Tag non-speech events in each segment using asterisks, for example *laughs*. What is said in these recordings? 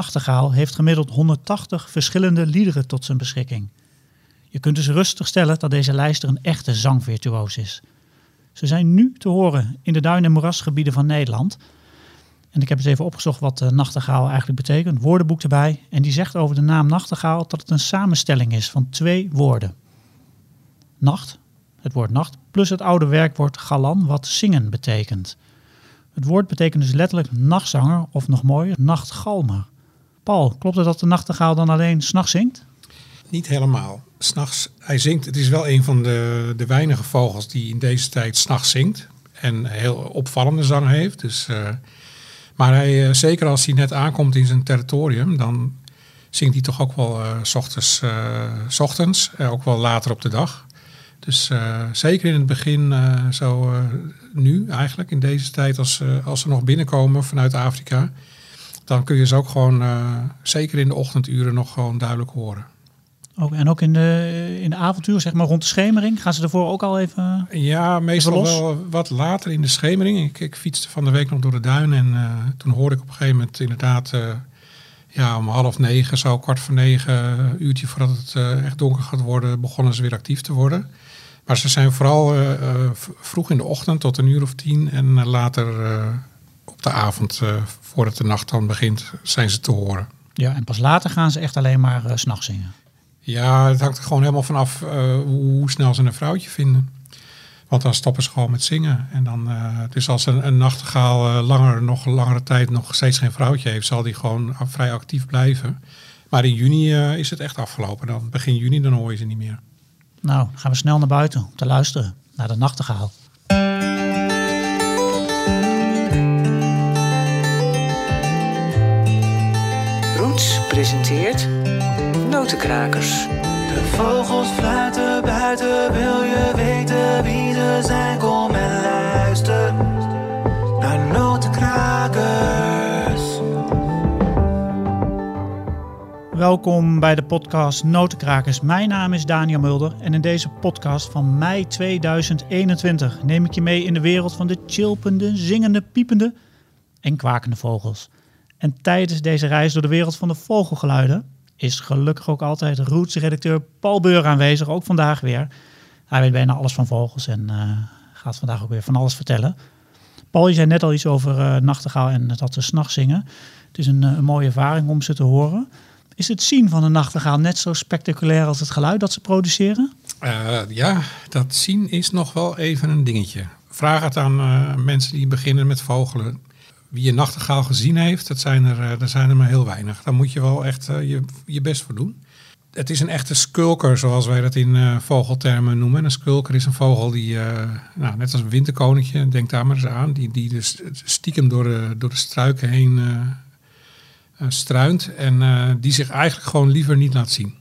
Nachtegaal heeft gemiddeld 180 verschillende liederen tot zijn beschikking. Je kunt dus rustig stellen dat deze lijster een echte zangvirtuoos is. Ze zijn nu te horen in de duin- en moerasgebieden van Nederland. En ik heb eens even opgezocht wat de nachtegaal eigenlijk betekent. Woordenboek erbij. En die zegt over de naam nachtegaal dat het een samenstelling is van twee woorden. Nacht, het woord nacht, plus het oude werkwoord galan, wat zingen betekent. Het woord betekent dus letterlijk nachtzanger of nog mooier, nachtgalmer. Klopt het dat de nachtegaal dan alleen s'nachts zingt? Niet helemaal. S'nachts, hij zingt, het is wel een van de, de weinige vogels die in deze tijd s'nachts zingt. En heel opvallende zang heeft. Dus, uh, maar hij, uh, zeker als hij net aankomt in zijn territorium, dan zingt hij toch ook wel uh, s ochtends ook wel later op de dag. Dus zeker in het begin, zo nu eigenlijk, in deze tijd, als, als ze nog binnenkomen vanuit Afrika, dan kun je ze ook gewoon, zeker in de ochtenduren, nog gewoon duidelijk horen. Ook, en ook in de, in de avontuur, zeg maar rond de schemering, gaan ze ervoor ook al even. Ja, meestal wel wat later in de schemering. Ik, ik fietste van de week nog door de duin en uh, toen hoorde ik op een gegeven moment inderdaad, uh, ja, om half negen, zo kwart voor negen, een uurtje voordat het uh, echt donker gaat worden, begonnen ze weer actief te worden. Maar ze zijn vooral vroeg in de ochtend tot een uur of tien en later op de avond, voordat de nacht dan begint, zijn ze te horen. Ja, en pas later gaan ze echt alleen maar s s'nachts zingen. Ja, het hangt er gewoon helemaal vanaf uh, hoe snel ze een vrouwtje vinden. Want dan stoppen ze gewoon met zingen. En dan, uh, dus als een, een nachtegaal uh, langer, nog langere tijd nog steeds geen vrouwtje heeft, zal die gewoon vrij actief blijven. Maar in juni is het echt afgelopen. Dan begin juni, dan hoor je ze niet meer. Nou, gaan we snel naar buiten om te luisteren naar de nachtegaal. Presenteert Notenkrakers. De vogels fluiten buiten, wil je weten wie ze zijn? Kom en luister naar Notenkrakers. Welkom bij de podcast Notenkrakers. Mijn naam is Daniel Mulder en in deze podcast van mei 2021 neem ik je mee in de wereld van de chilpende, zingende, piepende en kwakende vogels. En tijdens deze reis door de wereld van de vogelgeluiden is gelukkig ook altijd Roots-redacteur Paul Beur aanwezig, ook vandaag weer. Hij weet bijna alles van vogels en uh, gaat vandaag ook weer van alles vertellen. Paul, je zei net al iets over uh, nachtegaal en dat ze s'nachts zingen. Het is een, een, mooie ervaring om ze te horen. Is het zien van een nachtegaal net zo spectaculair als het geluid dat ze produceren? Ja, dat zien is nog wel even een dingetje. Vraag het aan mensen die beginnen met vogelen wie een nachtegaal gezien heeft, dat zijn er, dat zijn er maar heel weinig. Daar moet je wel echt uh, je, je best voor doen. Het is een echte skulker, zoals wij dat in uh, vogeltermen noemen. Een skulker is een vogel die, nou, net als een winterkoninkje, denk daar maar eens aan, die, die dus stiekem door de, door de struiken heen struint en die zich eigenlijk gewoon liever niet laat zien.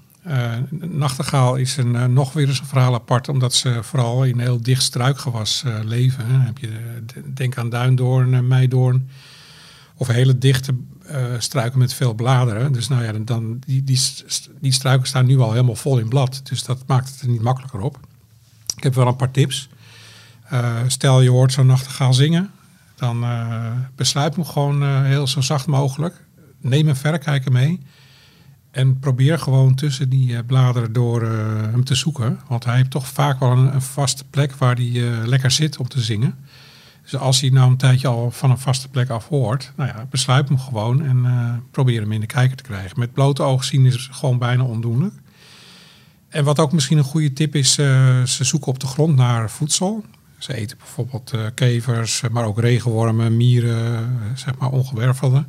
Nachtegaal is een, nog weer eens een verhaal apart, omdat ze vooral in heel dicht struikgewas leven. Hè. Heb je, denk aan duindoorn, meidoorn of hele dichte uh, struiken met veel bladeren. Dus nou ja, dan, die, die, die struiken staan nu al helemaal vol in blad. Dus dat maakt het er niet makkelijker op. Ik heb wel een paar tips. Uh, stel je hoort zo'n nachtegaal zingen. Dan uh, besluit hem gewoon heel zo zacht mogelijk. Neem een verrekijker mee. En probeer gewoon tussen die bladeren door hem te zoeken. Want hij heeft toch vaak wel een, een vaste plek waar hij lekker zit om te zingen. Dus als hij nou een tijdje al van een vaste plek af hoort, nou ja, besluit hem gewoon en probeer hem in de kijker te krijgen. Met blote oog zien is gewoon bijna ondoenlijk. En wat ook misschien een goede tip is, ze zoeken op de grond naar voedsel. Ze eten bijvoorbeeld kevers, maar ook regenwormen, mieren, zeg maar ongewervelden.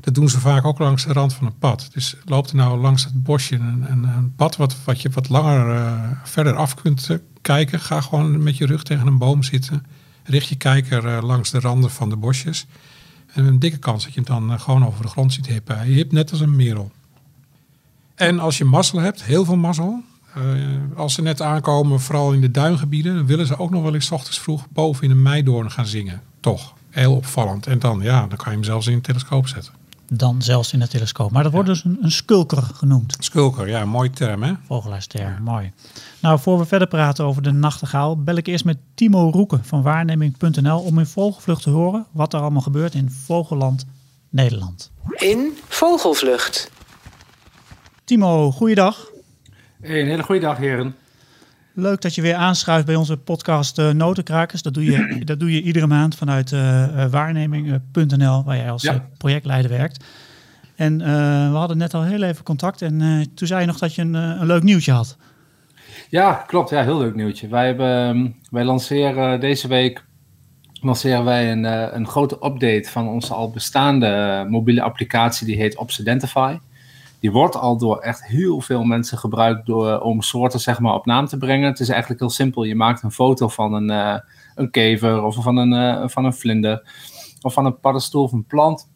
Dat doen ze vaak ook langs de rand van een pad. Dus loopt er nou langs het bosje een, een, een pad wat, wat je wat langer verder af kunt kijken. Ga gewoon met je rug tegen een boom zitten richt je kijker uh, langs de randen van de bosjes. En een dikke kans dat je hem dan gewoon over de grond ziet hippen. Je hebt net als een merel. En als je mazzel hebt, heel veel mazzel. Als ze net aankomen, vooral in de duingebieden, dan willen ze ook nog wel eens ochtends vroeg boven in een meidoorn gaan zingen. Toch, heel opvallend. En dan, ja, dan kan je hem zelfs in een telescoop zetten. Dan zelfs in de telescoop. Maar dat wordt dus een, een skulker genoemd. Skulker, ja, mooi term hè? Vogelaarsterm, ja. mooi. Nou, voor we verder praten over de nachtegaal, bel ik eerst met Timo Roeken van waarneming.nl om in vogelvlucht te horen wat er allemaal gebeurt in Vogelland Nederland. In Vogelvlucht. Timo, goeiedag. Hey, een hele goede dag, heren. Leuk dat je weer aanschuift bij onze podcast uh, Notenkrakers. Dat doe, je, *clears throat* dat doe je iedere maand vanuit uh, waarneming.nl, waar jij als ja. projectleider werkt. En we hadden net al heel even contact en toen zei je nog dat je een, een leuk nieuwtje had. Ja, klopt. Ja, heel leuk nieuwtje. Wij, hebben, ehm, wij lanceren deze week lanceren wij een, een grote update van onze al bestaande mobiele applicatie. Die heet Obsidentify die wordt al door echt heel veel mensen gebruikt door, om soorten zeg maar, op naam te brengen. Het is eigenlijk heel simpel. Je maakt een foto van een, uh, een kever of van een, uh, van een vlinder of van een paddenstoel of een plant.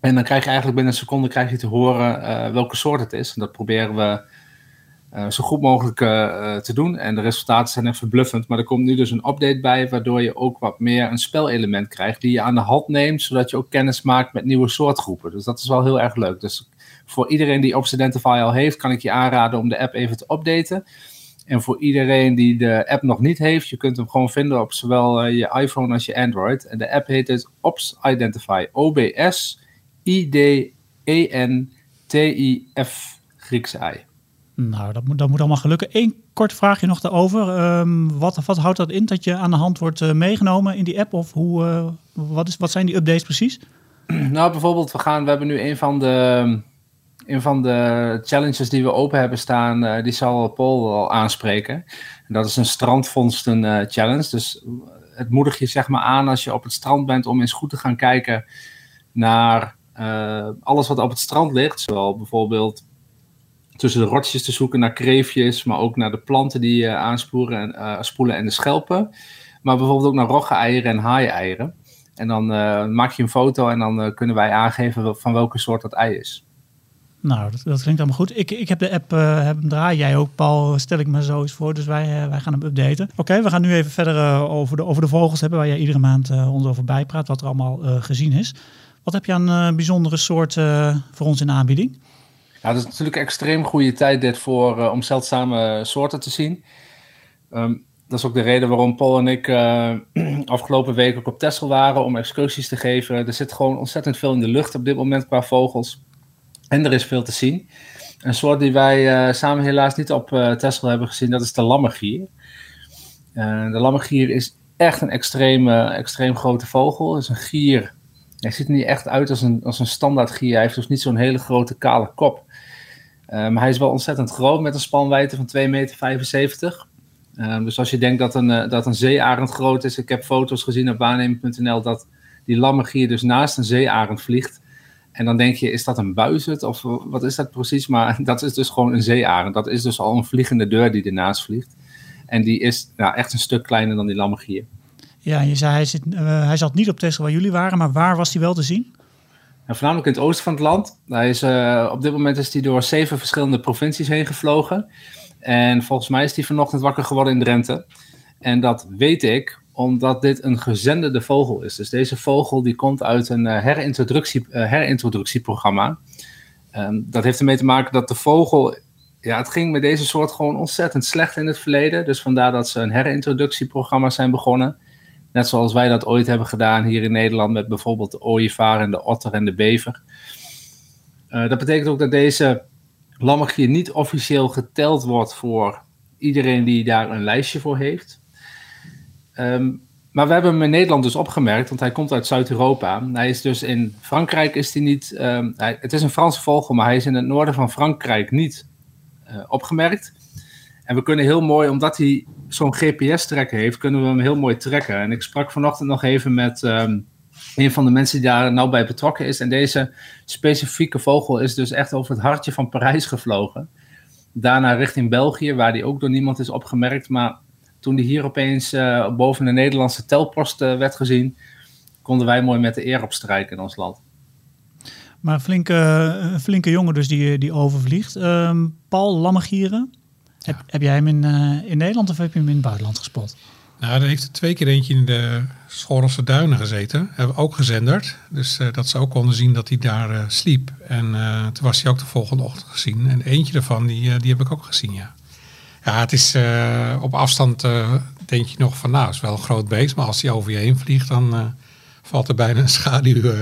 En dan krijg je eigenlijk binnen een seconde krijg je te horen uh, welke soort het is. En dat proberen we zo goed mogelijk te doen. En de resultaten zijn echt verbluffend. Maar er komt nu dus een update bij, waardoor je ook wat meer een spelelement krijgt die je aan de hand neemt, zodat je ook kennis maakt met nieuwe soortgroepen. Dus dat is wel heel erg leuk. Dus voor iedereen die Obsidentify al heeft, kan ik je aanraden om de app even te updaten. En voor iedereen die de app nog niet heeft, je kunt hem gewoon vinden op zowel uh, je iPhone als je Android. En de app heet dus Ops Identify. O-B-S I-D-E-N-T-I-F Griekse I. Nou, dat moet, dat moet allemaal gelukken. Eén kort vraagje nog daarover. Um, wat, wat houdt dat in dat je aan de hand wordt uh, meegenomen in die app? Of hoe, uh, wat, is, wat zijn die updates precies? Nou, bijvoorbeeld, we, gaan, we hebben nu een van de een van de challenges die we open hebben staan, uh, die zal Paul al aanspreken. En dat is een strandvondsten uh, challenge. Dus het moedig je zeg maar aan als je op het strand bent om eens goed te gaan kijken naar alles wat op het strand ligt. Zowel bijvoorbeeld tussen de rotjes te zoeken naar kreefjes, maar ook naar de planten die je aanspoelen en, en de schelpen. Maar bijvoorbeeld ook naar rogge-eieren en haai-eieren. En dan maak je een foto en dan kunnen wij aangeven van welke soort dat ei is. Nou, dat, dat, klinkt allemaal goed. Ik, ik heb de app uh, heb hem draaien. Jij ook, Paul, stel ik me zo eens voor. Dus wij, uh, wij gaan hem updaten. Oké, we gaan nu even verder uh, over, de, over de vogels hebben... waar jij iedere maand ons over bijpraat, wat er allemaal gezien is. Wat heb je aan bijzondere soorten voor ons in aanbieding? Ja, dat is natuurlijk een extreem goede tijd dit voor, om zeldzame soorten te zien. Um, dat is ook de reden waarom Paul en ik *clears throat* afgelopen week ook op Texel waren... om excursies te geven. Er zit gewoon ontzettend veel in de lucht op dit moment qua vogels... En er is veel te zien. Een soort die wij uh, samen helaas niet op uh, Texel hebben gezien, dat is de lammergier. Uh, de lammergier is echt een extreem, extreem grote vogel. Het is een gier. Hij ziet er niet echt uit als een, als een standaard gier. Hij heeft dus niet zo'n hele grote kale kop. maar hij is wel ontzettend groot met een spanwijdte van 2,75 meter. dus als je denkt dat een, dat een zeearend groot is, ik heb foto's gezien op waarneming.nl dat die lammergier dus naast een zeearend vliegt. En dan denk je, is dat een buizerd of wat is dat precies? Maar *laughs* dat is dus gewoon een zeearend. Dat is dus al een vliegende deur die ernaast vliegt. En die is nou, echt een stuk kleiner dan die lammergier. Ja, je zei hij, zit, uh, hij zat niet op Texel waar jullie waren, maar waar was hij wel te zien? Nou, voornamelijk in het oosten van het land. Hij is, uh, op dit moment is hij door zeven verschillende provincies heen gevlogen. En volgens mij is hij vanochtend wakker geworden in Drenthe. En dat weet ik omdat dit een gezenderde vogel is. Dus deze vogel die komt uit een uh, herintroductie, uh, herintroductieprogramma. Um, dat heeft ermee te maken dat de vogel... Ja, het ging met deze soort gewoon ontzettend slecht in het verleden. Dus vandaar dat ze een herintroductieprogramma zijn begonnen. Net zoals wij dat ooit hebben gedaan hier in Nederland... met bijvoorbeeld de ooievaar en de otter en de bever. Uh, dat betekent ook dat deze lammergier niet officieel geteld wordt voor iedereen die daar een lijstje voor heeft. Um, maar we hebben hem in Nederland dus opgemerkt, want hij komt uit Zuid-Europa. Hij is dus in Frankrijk is hij niet. Um, hij, het is een Franse vogel, maar hij is in het noorden van Frankrijk niet uh, opgemerkt. En we kunnen heel mooi, omdat hij zo'n GPS-trekker heeft, kunnen we hem heel mooi trekken. En ik sprak vanochtend nog even met um, een van de mensen die daar nou bij betrokken is. En deze specifieke vogel is dus echt over het hartje van Parijs gevlogen. Daarna richting België, waar die ook door niemand is opgemerkt. Maar toen die hier opeens uh, boven de Nederlandse telpost uh, werd gezien, konden wij mooi met de eer opstrijken in ons land. Maar een flinke, een flinke jongen dus die, die overvliegt. Um, Paul Lammegieren, ja. heb, heb jij hem in, uh, in Nederland of heb je hem in het buitenland gespot? Nou, er heeft er twee keer eentje in de Schorrelse Duinen gezeten. Hebben we ook gezenderd. Dus uh, dat ze ook konden zien dat hij daar uh, sliep. En uh, toen was hij ook de volgende ochtend gezien. En eentje daarvan, die, die heb ik ook gezien, ja. Ja, het is uh, op afstand uh, denk je nog van nou, het is wel een groot beest. Maar als hij over je heen vliegt, dan uh, valt er bijna een schaduw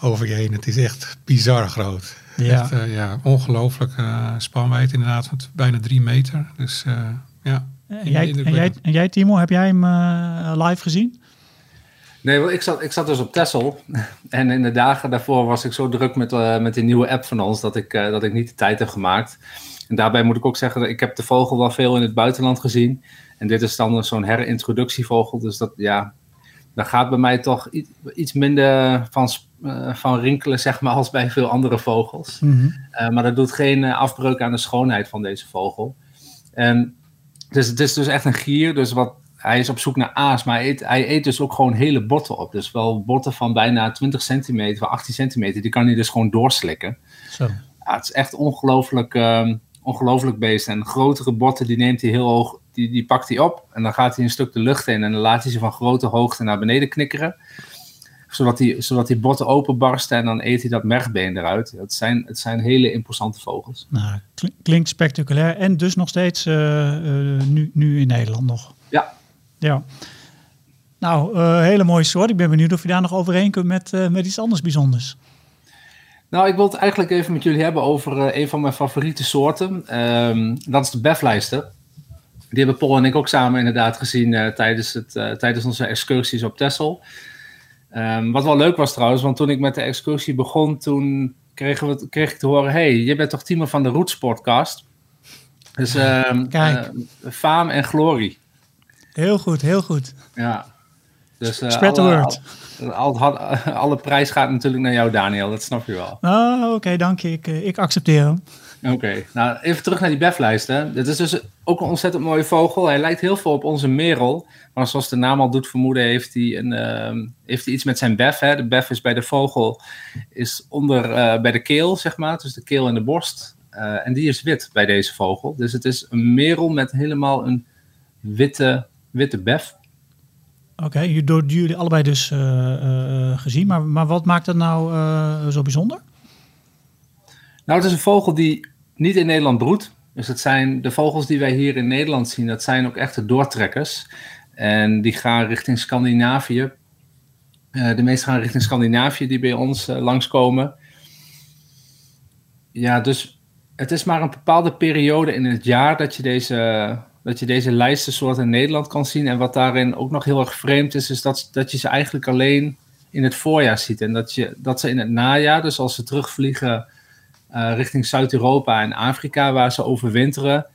over je heen. Het is echt bizar groot. Ja. Echt, eh, ja, ongelooflijk uh, spanwijd inderdaad, van bijna drie meter. Dus uh, ja. En jij, en, jij, en jij, Timo, heb jij hem live gezien? Nee, wel, ik zat, ik zat dus op Texel. *laughs* En in de dagen daarvoor was ik zo druk met, met die nieuwe app van ons dat ik, dat ik niet de tijd heb gemaakt. En daarbij moet ik ook zeggen, dat ik heb de vogel wel veel in het buitenland gezien. En dit is dan zo'n herintroductievogel. Dus dat, ja, daar gaat bij mij toch iets minder van, uh, van rinkelen, zeg maar, als bij veel andere vogels. Mm -hmm. uh, maar dat doet geen uh, afbreuk aan de schoonheid van deze vogel. En dus het is dus echt een gier. Dus wat, hij is op zoek naar aas, maar hij eet, hij eet dus ook gewoon hele botten op. Dus wel botten van bijna 20 centimeter, van 18 centimeter. Die kan hij dus gewoon doorslikken. Zo. Ja, het is echt ongelooflijk, um, ongelooflijk beest. En grotere botten, die neemt hij heel hoog die, die pakt hij op en dan gaat hij een stuk de lucht in en dan laat hij ze van grote hoogte naar beneden knikkeren. Zodat die, zodat die botten openbarsten en dan eet hij dat mergbeen eruit. Het zijn, het zijn hele imposante vogels. Nou, klinkt spectaculair en dus nog steeds uh, uh, nu, nu in Nederland nog. Ja. Ja. Nou, uh, hele mooie soort. Ik ben benieuwd of je daar nog overheen kunt met, met iets anders bijzonders. Nou, ik wil het eigenlijk even met jullie hebben over een van mijn favoriete soorten. Um, dat is de beflijster. Die hebben Paul en ik ook samen inderdaad gezien uh, tijdens, het, uh, tijdens onze excursies op Texel. Um, wat wel leuk was trouwens, want toen ik met de excursie begon, toen kregen we, kreeg ik te horen: hey, je bent toch Timo van de Roots podcast? Dus um, Kijk. Faam en glorie. Heel goed, heel goed. Ja. Dus, Spread the word. Al, al, *laughs* alle prijs gaat natuurlijk naar jou, Daniel, dat snap je wel. Oh, Oké, okay, dank je. Ik, ik accepteer hem. Oké, okay. nou even terug naar die beflijst. Hè. Dit is dus ook een ontzettend mooie vogel. Hij lijkt heel veel op onze merel. Maar zoals de naam al doet vermoeden, heeft hij, een, uh, heeft hij iets met zijn bef. Hè. De bef is bij de vogel is onder uh, bij de keel, zeg maar. Dus de keel en de borst. Uh, en die is wit bij deze vogel. Dus het is een merel met helemaal een witte, witte bef. Oké, okay, door jullie allebei dus uh, gezien. Maar, maar wat maakt dat nou zo bijzonder? Nou, het is een vogel die niet in Nederland broedt. Dus het zijn de vogels die wij hier in Nederland zien, dat zijn ook echte doortrekkers. En die gaan richting Scandinavië. De meeste gaan richting Scandinavië die bij ons langskomen. Ja, dus het is maar een bepaalde periode in het jaar dat je deze, dat je deze lijstensoorten in Nederland kan zien. En wat daarin ook nog heel erg vreemd is, is dat, dat je ze eigenlijk alleen in het voorjaar ziet. En dat, je, dat ze in het najaar, dus als ze terugvliegen uh, richting Zuid-Europa en Afrika, waar ze overwinteren,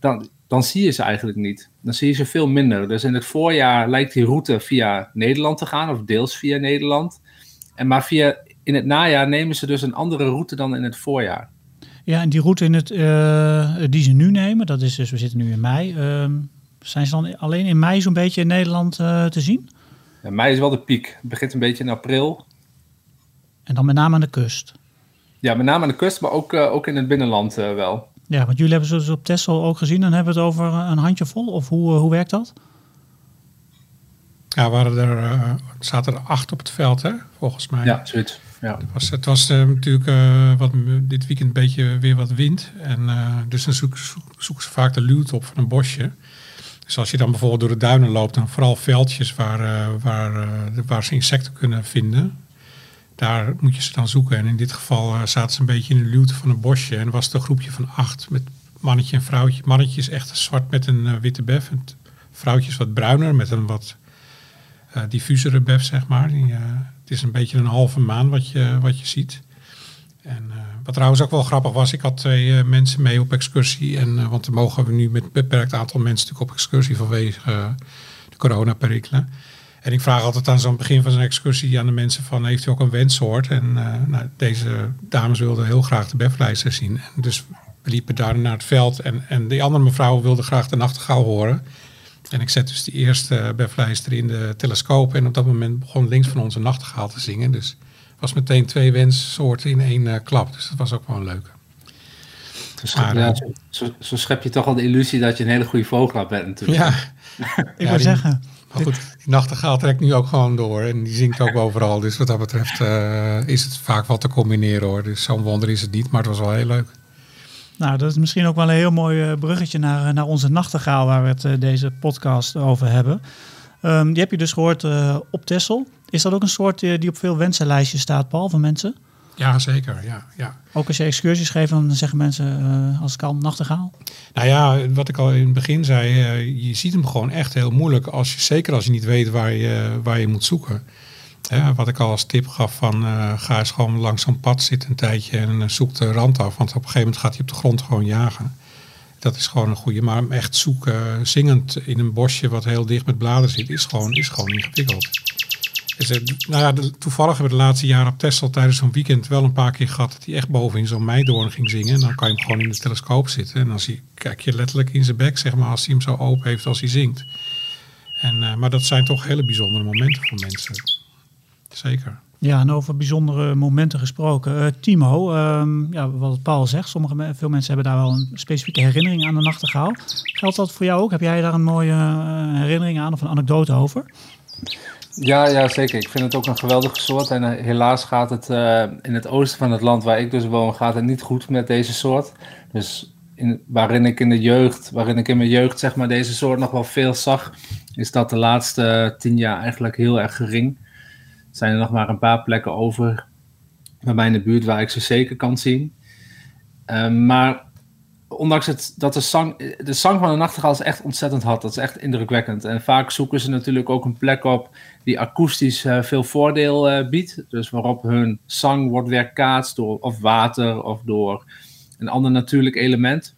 dan, dan zie je ze eigenlijk niet. Dan zie je ze veel minder. Dus in het voorjaar lijkt die route via Nederland te gaan, of deels via Nederland. En maar via, in het najaar nemen ze dus een andere route dan in het voorjaar. Ja, en die route in het, uh, die ze nu nemen, dat is dus, we zitten nu in mei. Uh, zijn ze dan alleen in mei zo'n beetje in Nederland uh, te zien? Ja, mei is wel de piek. Het begint een beetje in april. En dan met name aan de kust? Ja, met name aan de kust, maar ook, uh, ook in het binnenland uh, wel. Ja, want jullie hebben ze dus op Texel ook gezien. Dan hebben we het over een handjevol? Of hoe, uh, hoe werkt dat? Ja, waren er, zaten er acht op het veld, hè, volgens mij. Ja, zoiets. Ja. Het was, het was natuurlijk wat, dit weekend een beetje weer wat wind. En, dus dan zoeken, ze vaak de luwte op van een bosje. Dus als je dan bijvoorbeeld door de duinen loopt, dan vooral veldjes waar, waar, waar ze insecten kunnen vinden daar moet je ze dan zoeken. En in dit geval zaten ze een beetje in de luwte van een bosje. En was het een groepje van acht met mannetje en vrouwtje. Mannetje is echt zwart met een witte bef. En vrouwtje wat bruiner met een wat diffusere bef, zeg maar. Die, het is een beetje een halve maan wat je, wat je ziet. En wat trouwens ook wel grappig was, ik had twee mensen mee op excursie. En, want dan mogen we nu met een beperkt aantal mensen natuurlijk op excursie vanwege de coronaperikelen. En ik vraag altijd aan zo'n begin van zo'n excursie aan de mensen van, heeft u ook een wenssoort? En nou, deze dames wilden heel graag de beflijster zien. En dus we liepen daar naar het veld en, en die andere mevrouw wilde graag de nachtegaal horen. En ik zet dus die eerste beflijster in de telescoop en op dat moment begon links van ons een nachtegaal te zingen. Dus was meteen twee wenssoorten in één uh, klap. Dus dat was ook wel een leuke. Dus maar, ja, zo, zo, zo, schep je toch al de illusie dat je een hele goede vogelaar bent natuurlijk. Ja, *laughs* ik ja, wil zeggen... Maar goed, die nachtegaal trekt nu ook gewoon door en die zingt ook overal. Dus wat dat betreft uh, is het vaak wat te combineren hoor. Dus zo'n wonder is het niet, maar het was wel heel leuk. Nou, dat is misschien ook wel een heel mooi bruggetje naar, naar onze nachtegaal waar we het uh, deze podcast over hebben. Ehm, die heb je dus gehoord eh, op Texel. Is dat ook een soort eh, die op veel wensenlijstjes staat, Paul, van mensen? Ja, zeker. Ja, ja. Ook als je excursies geeft, dan zeggen mensen eh, als het kan nachtegaal. Nou ja, wat ik al in het begin zei, eh, je ziet hem gewoon echt heel moeilijk. Als je, zeker als je niet weet waar je, waar je moet zoeken. Hè, wat ik al als tip gaf van eh, ga eens gewoon langs zo'n pad zitten een tijdje en eh, zoek de rand af. Want op een gegeven moment gaat hij op de grond gewoon jagen. Dat is gewoon een goede. Maar echt zoeken, zingend in een bosje wat heel dicht met bladeren zit, is gewoon, is gewoon ingewikkeld. Dus, eh, nou ja, toevallig hebben we de laatste jaren op Texel tijdens zo'n weekend wel een paar keer gehad dat hij echt bovenin zo'n meidoorn ging zingen. En dan kan je hem gewoon in de telescoop zitten. En dan zie, kijk je letterlijk in zijn bek, zeg maar, als hij hem zo open heeft als hij zingt. En, maar dat zijn toch hele bijzondere momenten voor mensen. Zeker. Ja, en over bijzondere momenten gesproken. Eh, Timo, ehm, ja, wat Paul zegt, sommige, veel mensen hebben daar wel een specifieke herinnering aan de nachtegaal. Geldt dat voor jou ook? Heb jij daar een mooie eh, herinnering aan of een anekdote over? Ja, ja, zeker. Ik vind het ook een geweldige soort. En eh, helaas gaat het eh, in het oosten van het land waar ik dus woon, gaat het niet goed met deze soort. Dus in, waarin ik in de jeugd, waarin ik in mijn jeugd zeg maar deze soort nog wel veel zag, is dat de laatste tien jaar eigenlijk heel erg gering. Zijn er nog maar een paar plekken over bij mij in de buurt waar ik ze zeker kan zien. Eh, maar ondanks het, dat de zang, de zang van de nachtegaal is echt ontzettend hard. Dat is echt indrukwekkend. En vaak zoeken ze natuurlijk ook een plek op die akoestisch eh, veel voordeel eh, biedt. Dus waarop hun zang wordt weerkaatst door of water of door een ander natuurlijk element.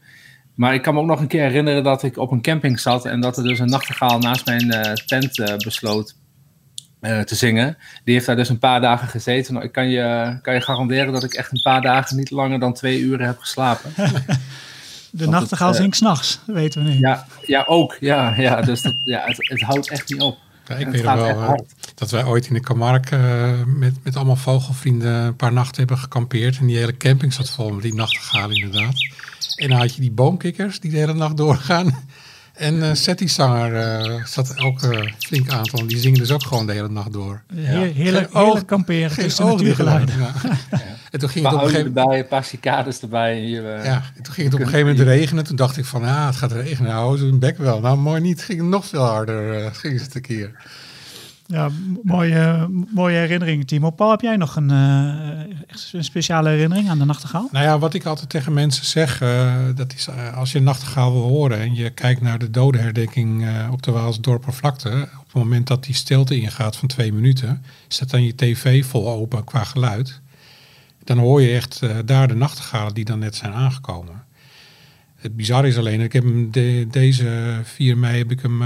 Maar ik kan me ook nog een keer herinneren dat ik op een camping zat en dat er dus een nachtegaal naast mijn eh, tent besloot te zingen. Die heeft daar dus een paar dagen gezeten. Nou, ik kan je, kan je garanderen dat ik echt een paar dagen niet langer dan twee uren heb geslapen. *laughs* De nachtegaal eh, zingt s'nachts, weten we nu. Ja, ja ook. Ja, ja, dus dat, ja, het, het houdt echt niet op. Ja, ik weet nog wel eh, dat wij ooit in de Camargue eh, met, met allemaal vogelvrienden een paar nachten hebben gekampeerd. En die hele camping zat vol met die nachtegalen inderdaad. En dan had je die boomkikkers die de hele nacht doorgaan. En eh Setty-zanger eh, zat ook eh, flink aantal. Die zingen dus ook gewoon de hele nacht door. Heer, heerlijk, Geen heerlijk kamperen Geen tussen natuurgeluiden. *laughs* ja. *laughs* En toen ging Een het op een gegeven moment... een paar cicades erbij. Hier, Ja, en toen ging het op een gegeven moment regenen. Toen dacht ik van, ah, het gaat regenen. Nou, zo'n bek wel. Nou, mooi niet. Ging het nog veel harder. eh ging het een keer. Ja, mooie, mooie herinnering, Timo. Paul, heb jij nog een, echt een speciale herinnering aan de nachtegaal? Nou ja, wat ik altijd tegen mensen zeg, eh, dat is eh, als je nachtegaal wil horen en je kijkt naar de dodenherdenking op de Waalsdorpervlakte, op het moment dat die stilte ingaat van twee minuten, zet dan je tv vol open qua geluid. Dan hoor je echt daar de nachtegalen die dan net zijn aangekomen. Het bizarre is alleen, ik heb hem de- deze 4 mei heb ik hem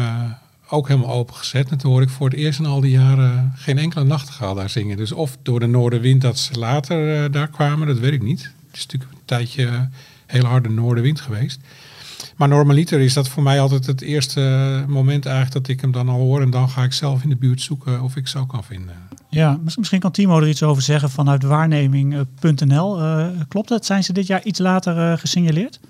ook helemaal opengezet. En toen hoor ik voor het eerst in al die jaren geen enkele nachtegaal daar zingen. Dus of door de noordenwind dat ze later eh, daar kwamen, dat weet ik niet. Het is natuurlijk een tijdje eh, heel harde noordenwind geweest. Maar normaliter is dat voor mij altijd het eerste moment eigenlijk dat ik hem dan al hoor. En dan ga ik zelf in de buurt zoeken of ik zo kan vinden. Ja, mis- misschien kan Timo er iets over zeggen vanuit waarneming.nl. Eh, klopt het? Zijn ze dit jaar iets later eh, gesignaleerd?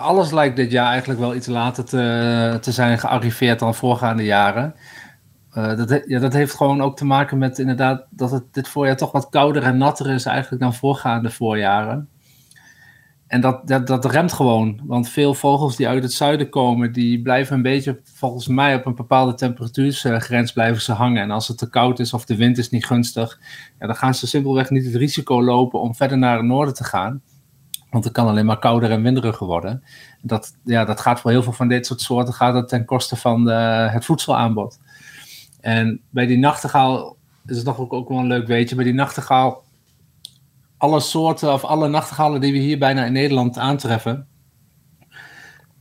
Alles lijkt dit jaar eigenlijk wel iets later te, te zijn gearriveerd dan voorgaande jaren. Eh, dat, ja, dat heeft gewoon ook te maken met inderdaad dat het dit voorjaar toch wat kouder en natter is eigenlijk dan voorgaande voorjaren. En dat, dat, dat remt gewoon, want veel vogels die uit het zuiden komen, die blijven een beetje volgens mij op een bepaalde temperatuursgrens blijven ze hangen. En als het te koud is of de wind is niet gunstig, ja, dan gaan ze simpelweg niet het risico lopen om verder naar het noorden te gaan. Want het kan alleen maar kouder en winderiger worden. Dat, ja, dat gaat voor heel veel van dit soort soorten gaat het ten koste van het voedselaanbod. En bij die nachtegaal is het nog ook, ook wel een leuk weetje. Bij die nachtegaal, alle soorten of alle nachtegalen die we hier bijna in Nederland aantreffen,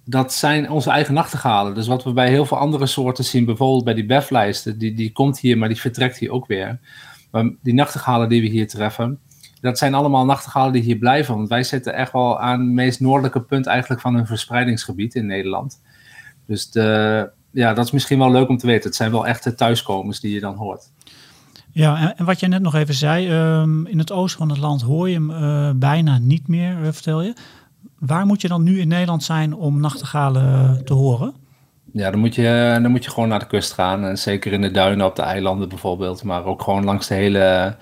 dat zijn onze eigen nachtegalen. Dus wat we bij heel veel andere soorten zien, bijvoorbeeld bij die beflijsten, die, die komt hier, maar die vertrekt hier ook weer. Maar die nachtegalen die we hier treffen, dat zijn allemaal nachtegalen die hier blijven. Want wij zitten echt wel aan het meest noordelijke punt eigenlijk van hun verspreidingsgebied in Nederland. Dus de, ja, dat is misschien wel leuk om te weten. Het zijn wel echte thuiskomers die je dan hoort. Ja, en, wat jij net nog even zei, ehm, in het oosten van het land hoor je hem eh, bijna niet meer, eh, vertel je. Waar moet je dan nu in Nederland zijn om nachtegalen eh, te horen? Ja, dan moet, je, dan moet je gewoon naar de kust gaan. En zeker in de duinen op de eilanden bijvoorbeeld. Maar ook gewoon langs de hele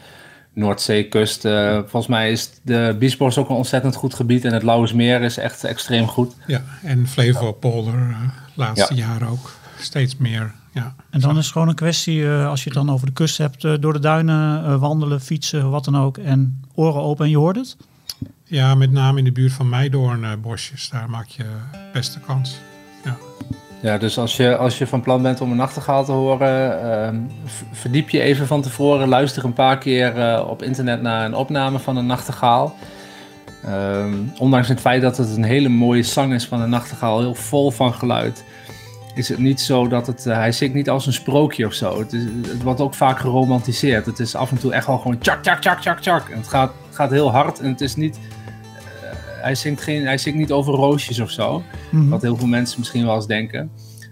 Noordzeekust. Eh, volgens mij is de Biesbos ook een ontzettend goed gebied. En het Lauwersmeer is echt extreem goed. Ja, en Flevopolder uh, laatste Ja. jaren ook steeds meer Ja. En dan is het gewoon een kwestie, eh, als je het dan over de kust hebt, eh, door de duinen eh, wandelen, fietsen, wat dan ook. En oren open en je hoort het. ja, met name in de buurt van Meidoornbosjes. Daar maak je beste kans. Ja, dus als je, als je van plan bent om een nachtegaal te horen, ehm, verdiep je even van tevoren. Luister een paar keer eh, op internet naar een opname van een nachtegaal. Ehm, ondanks het feit dat het een hele mooie zang is van een nachtegaal, heel vol van geluid, is het niet zo dat het. eh, hij zingt niet als een sprookje of zo. Het, is, wordt ook vaak geromantiseerd. Het is af en toe echt gewoon tjak, tjak, tjak, tjak, tjak. En het gaat, gaat heel hard en het is niet. Hij, zingt geen, hij zingt niet over roosjes of zo. Mhm. Wat heel veel mensen misschien wel eens denken.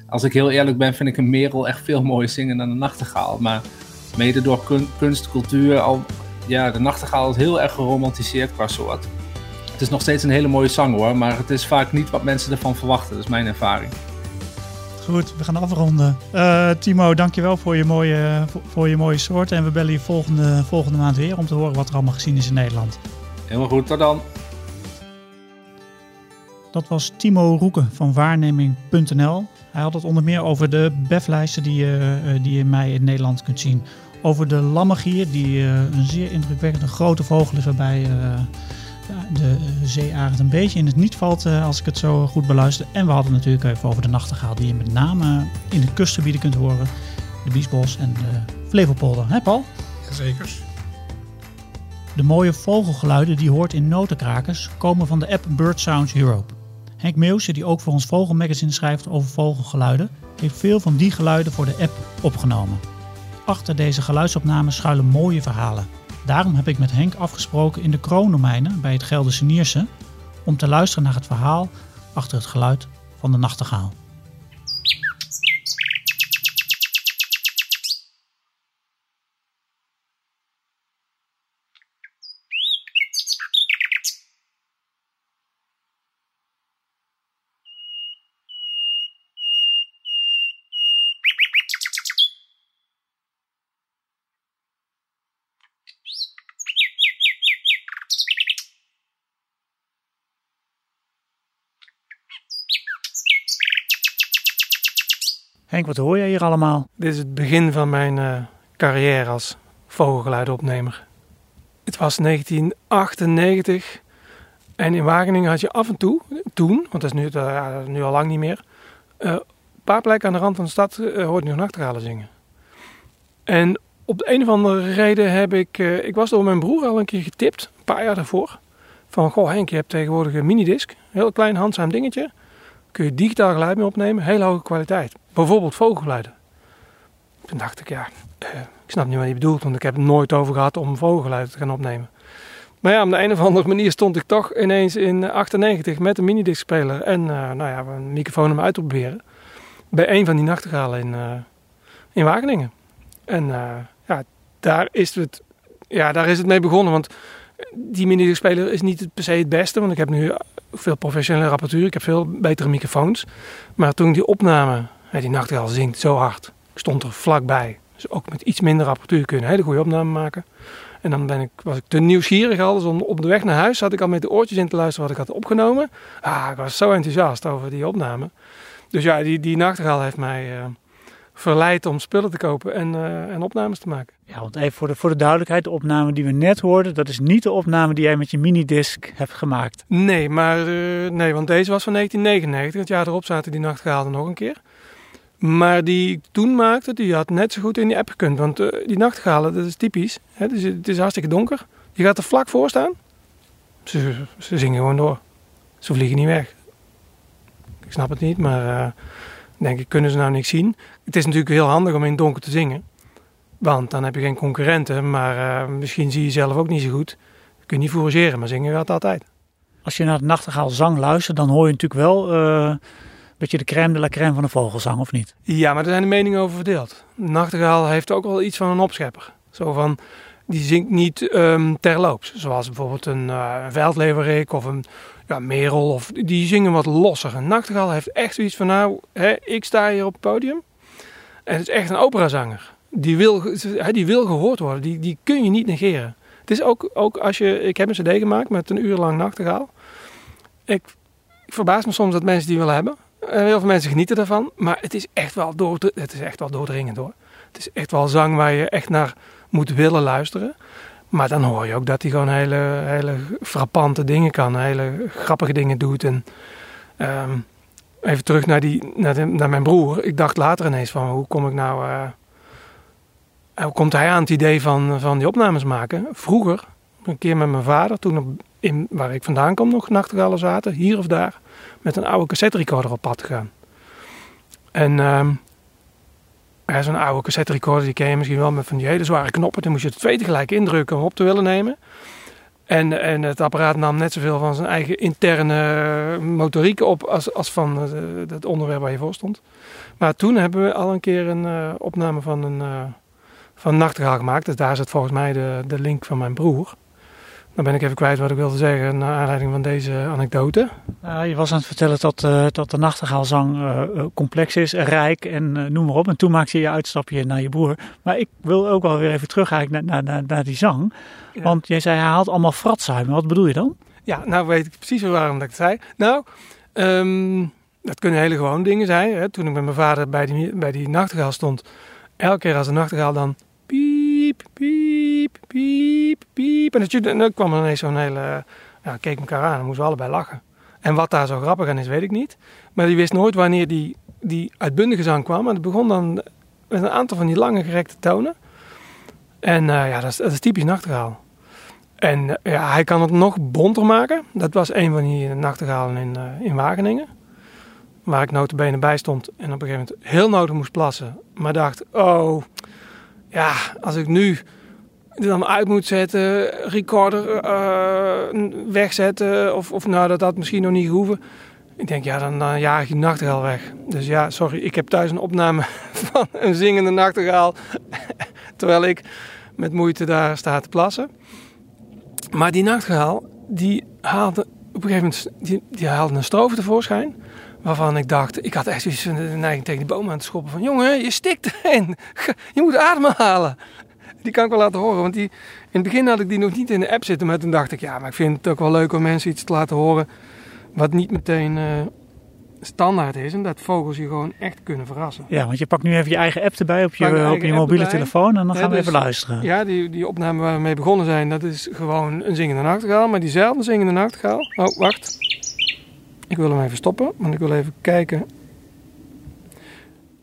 Als ik heel eerlijk ben, vind ik een merel echt veel mooier zingen dan een nachtegaal. Maar mede door kun- kunst, cultuur, al, ja, de nachtegaal is heel erg geromantiseerd qua soort. Het is nog steeds een hele mooie zang hoor, maar het is vaak niet wat mensen ervan verwachten. Dat is mijn ervaring. Goed, we gaan afronden. Eh, Timo, dankjewel voor je, mooie, voor, voor je mooie soort. En we bellen je volgende, volgende maand weer om te horen wat er allemaal gezien is in Nederland. Helemaal goed, tot dan. Dat was Timo Roeken van waarneming.nl. Hij had het onder meer over de BEF-lijsten die, je, eh, die je in mei in Nederland kunt zien. Over de lammergier, die eh, een zeer indrukwekkende grote vogel is waarbij eh, de eh, zeearend een beetje in het niet valt eh, als ik het zo goed beluister. En we hadden natuurlijk even over de nachtegaal die je met name in de kustgebieden kunt horen. De Biesbos en de Flevopolder. Hè Paul? Zeker. De mooie vogelgeluiden die je hoort in notenkrakers komen van de app Bird Sounds Europe. Henk Meeuwse, die ook voor ons Vogelmagazine schrijft over vogelgeluiden, heeft veel van die geluiden voor de app opgenomen. Achter deze geluidsopnames schuilen mooie verhalen. Daarom heb ik met Henk afgesproken in de kroondomeinen bij het Gelderse Nierse om te luisteren naar het verhaal achter het geluid van de nachtegaal. Henk, wat hoor jij hier allemaal? Dit is het begin van mijn eh, carrière als vogelgeluidenopnemer. Het was 1998 en in Wageningen had je af en toe, toen, want dat is nu, eh, nu al lang niet meer, eh, een paar plekken aan de rand van de stad hoorde je nog nachtegalen zingen. En op de een of andere reden heb ik, ik was door mijn broer al een keer getipt, een paar jaar daarvoor, van goh Henk, je hebt tegenwoordig een minidisc, heel klein handzaam dingetje, kun je digitaal geluid mee opnemen, hele hoge kwaliteit. Bijvoorbeeld vogelgeluiden. Toen dacht ik, ja, eh, ik snap niet wat je bedoelt, want ik heb het nooit over gehad om vogelgeluiden te gaan opnemen. Maar ja, op de een of andere manier stond ik toch ineens in 98 met een minidiscspeler en eh, nou ja, een microfoon om uit te proberen. Bij een van die nachtegalen in, eh, in Wageningen. En ja, daar is, het, ja, daar is het mee begonnen, want die minidiscspeler is niet per se het beste, want ik heb nu veel professionele apparatuur, ik heb veel betere microfoons. Maar toen ik die opname, ja, die nachtegaal zingt zo hard, ik stond er vlakbij. Dus ook met iets minder apparatuur kun je een hele goede opname maken. En dan ben ik, was ik te nieuwsgierig al, dus op de weg naar huis zat ik al met de oortjes in te luisteren wat ik had opgenomen. Ah, ik was zo enthousiast over die opname. Dus ja, die, die nachtegaal heeft mij eh, verleid om spullen te kopen en, eh, en opnames te maken. Ja, want even voor de, voor de duidelijkheid, de opname die we net hoorden, dat is niet de opname die jij met je minidisc hebt gemaakt. Nee, maar eh, nee, want deze was van 1999. Het jaar erop zaten die nachtegalen nog een keer. Maar die ik toen maakte, die had net zo goed in die app gekund. Want eh, die nachtegalen, dat is typisch. Hè? Dus het is hartstikke donker. Je gaat er vlak voor staan. Ze, zingen gewoon door. Ze vliegen niet weg. Ik snap het niet, maar eh, denk ik, kunnen ze nou niks zien? Het is natuurlijk heel handig om in het donker te zingen. Want dan heb je geen concurrenten, maar eh, misschien zie je zelf ook niet zo goed. Je kunt niet fourageren, maar zingen gaat altijd. Als je naar de nachtegaal zang luistert, dan hoor je natuurlijk wel beetje de crème de la crème van de vogelsang, of niet? Ja, maar er zijn de meningen over verdeeld. De nachtegaal heeft ook wel iets van een opschepper. Zo van, die zingt niet ehm, terloops. Zoals bijvoorbeeld een uh, veldleverik of een ja, merel. Of, die zingen wat losser. Een nachtegaal heeft echt zoiets van, nou, hè, ik sta hier op het podium. En het is echt een operazanger. Die wil, die wil gehoord worden. Die, die kun je niet negeren. Het is ook, ook als je, ik heb een cd gemaakt met een uur lang nachtegaal. Ik, ik verbaas me soms dat mensen die willen hebben. Eh, heel veel mensen genieten daarvan. Maar het is echt wel, door, het is echt wel doordringend hoor. Het is echt wel zang waar je echt naar moet willen luisteren. Maar dan hoor je ook dat hij gewoon hele, hele frappante dingen kan. Hele grappige dingen doet. En ehm, even terug naar, die, naar, de- naar mijn broer. Ik dacht later ineens van hoe kom ik nou... eh, hoe komt hij aan het idee van, van die opnames maken? Vroeger, een keer met mijn vader, toen op, in, waar ik vandaan kom nog nachtegalen zaten, hier of daar, met een oude cassette recorder op pad gegaan. En ehm zo'n oude cassette recorder, die ken je misschien wel met van die hele zware knoppen. Dan moest je het twee tegelijk indrukken om op te willen nemen. En, en het apparaat nam net zoveel van zijn eigen interne motoriek op als, als van het, het onderwerp waar je voor stond. Maar toen hebben we al een keer een eh, opname van een, eh van gemaakt. Dus daar zit volgens mij de, de link van mijn broer. Dan ben ik even kwijt wat ik wilde zeggen naar aanleiding van deze anekdote. Nou, je was aan het vertellen dat, eh, dat de nachtegaalzang eh, complex is, en rijk en noem maar op. En toen maakte je je uitstapje naar je broer. Maar ik wil ook wel weer even terug eigenlijk naar, naar, naar, die zang. Ja. Want jij zei hij haalt allemaal fratzuimen. Wat bedoel je dan? Ja, nou weet ik precies waarom dat ik het zei. Nou, ehm, dat kunnen hele gewone dingen zijn. Hè. Toen ik met mijn vader bij die, bij die nachtegaal stond, elke keer als de nachtegaal dan piep, piep, piep. En, dat, dan kwam er ineens zo'n hele, ja, keek elkaar aan en moesten we allebei lachen. En wat daar zo grappig aan is, weet ik niet. Maar die wist nooit wanneer die, die uitbundige zang kwam. Maar het begon dan met een aantal van die lange gerekte tonen. En eh, ja, dat is, typisch nachtegaal. En eh, ja, hij kan het nog bonter maken. Dat was een van die nachtegalen in, eh, in Wageningen. Waar ik notabene bij stond en op een gegeven moment heel nodig moest plassen. Maar dacht, oh, ja, als ik nu dan uit moet zetten, recorder eh, wegzetten. Of, of nou, dat had misschien nog niet gehoeven. Ik denk, ja, dan, dan jaag die nachtegaal weg. Dus ja, sorry, ik heb thuis een opname *laughs* van een zingende nachtegaal. *laughs* terwijl ik met moeite daar sta te plassen. Maar die nachtegaal, die haalde op een gegeven moment die, die haalde een stroof tevoorschijn. Waarvan ik dacht, ik had echt zoiets van de neiging tegen die boom aan te schoppen. Van jongen, je stikt erin. *laughs* Je moet ademhalen. Die kan ik wel laten horen. Want die, in het begin had ik die nog niet in de app zitten. Maar toen dacht ik, ja, maar ik vind het ook wel leuk om mensen iets te laten horen. Wat niet meteen eh, standaard is. En dat vogels je gewoon echt kunnen verrassen. Ja, want je pakt nu even je eigen app erbij op je, op je mobiele telefoon. En dan Ja, gaan we dus- even luisteren. Ja, die, die opname waar we mee begonnen zijn, dat is gewoon een zingende nachtegaal. Maar diezelfde zingende nachtegaal. Oh, wacht. Ik wil hem even stoppen, want ik wil even kijken.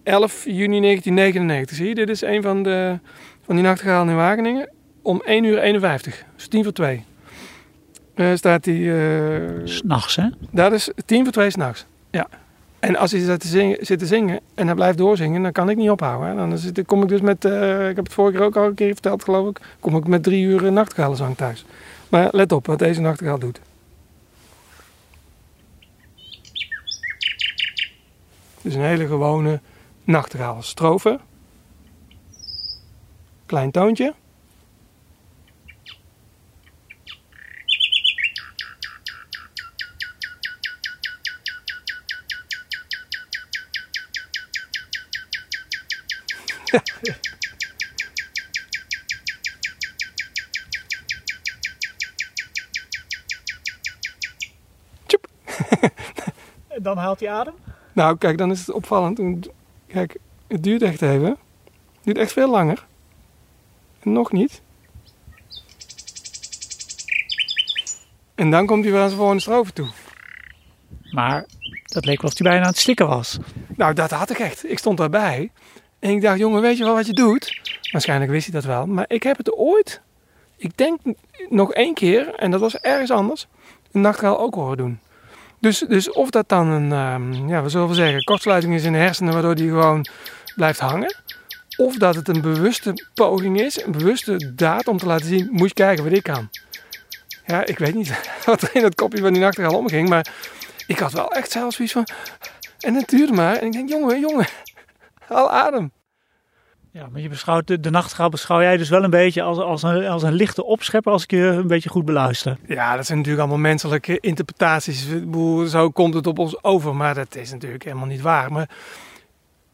11 juni 1999, zie je? Dit is een van, de, van die nachtegalen in Wageningen. Om 1 uur 51, dus 10 voor 2. Eh, staat die... eh, S'nachts, hè? dat is tien voor twee s'nachts. Ja. En als hij zit te, zingen, zit te zingen en hij blijft doorzingen, dan kan ik niet ophouden. Hè. Dan zit, kom ik dus met, eh, ik heb het vorige keer ook al een keer verteld geloof ik, kom ik met drie uur nachtegaalenzang thuis. Maar let op wat deze nachtegaal doet. Is een hele gewone nachtegaal. Strofe. Klein toontje. *laughs* Dan haalt hij adem. Nou, kijk, dan is het opvallend. Kijk, het duurt echt even. Het duurt echt veel langer. En nog niet. En dan komt hij weer aan zijn volgende strofe toe. Maar dat leek wel of hij bijna aan het stikken was. Nou, dat had ik echt. Ik stond daarbij. En ik dacht, jongen, weet je wel wat je doet? Waarschijnlijk wist hij dat wel. Maar ik heb het ooit, ik denk nog één keer, en dat was ergens anders, een nachtegaal ook horen doen. Dus, dus of dat dan een, ehm, ja, we zullen wel zeggen, kortsluiting is in de hersenen, waardoor die gewoon blijft hangen. Of dat het een bewuste poging is, een bewuste daad om te laten zien, moet je kijken wat ik kan. Ja, ik weet niet *laughs* wat er in het kopje van die nachtegaal omging, maar ik had wel echt zelfs zoiets van... En het duurde maar. En ik denk, jongen, jongen, *laughs* haal adem. Ja, maar je beschouwt de, de beschouw jij dus wel een beetje als, als, een, als een lichte opschepper als ik je een beetje goed beluister. Ja, dat zijn natuurlijk allemaal menselijke interpretaties. Zo komt het op ons over, maar dat is natuurlijk helemaal niet waar. Maar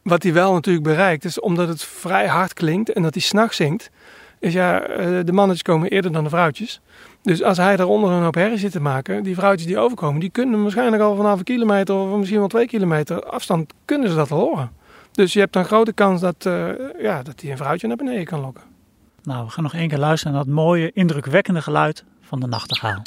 wat hij wel natuurlijk bereikt, is omdat het vrij hard klinkt en dat hij s'nachts zingt. is ja, eh, de mannetjes komen eerder dan de vrouwtjes. Dus als hij daaronder een hoop herrie zit te maken, die vrouwtjes die overkomen, die kunnen waarschijnlijk al vanaf een kilometer of misschien wel twee kilometer afstand, kunnen ze dat al horen. Dus je hebt dan grote kans dat, uh, ja, dat hij een vrouwtje naar beneden kan lokken. Nou, we gaan nog één keer luisteren naar dat mooie, indrukwekkende geluid van de nachtegaal.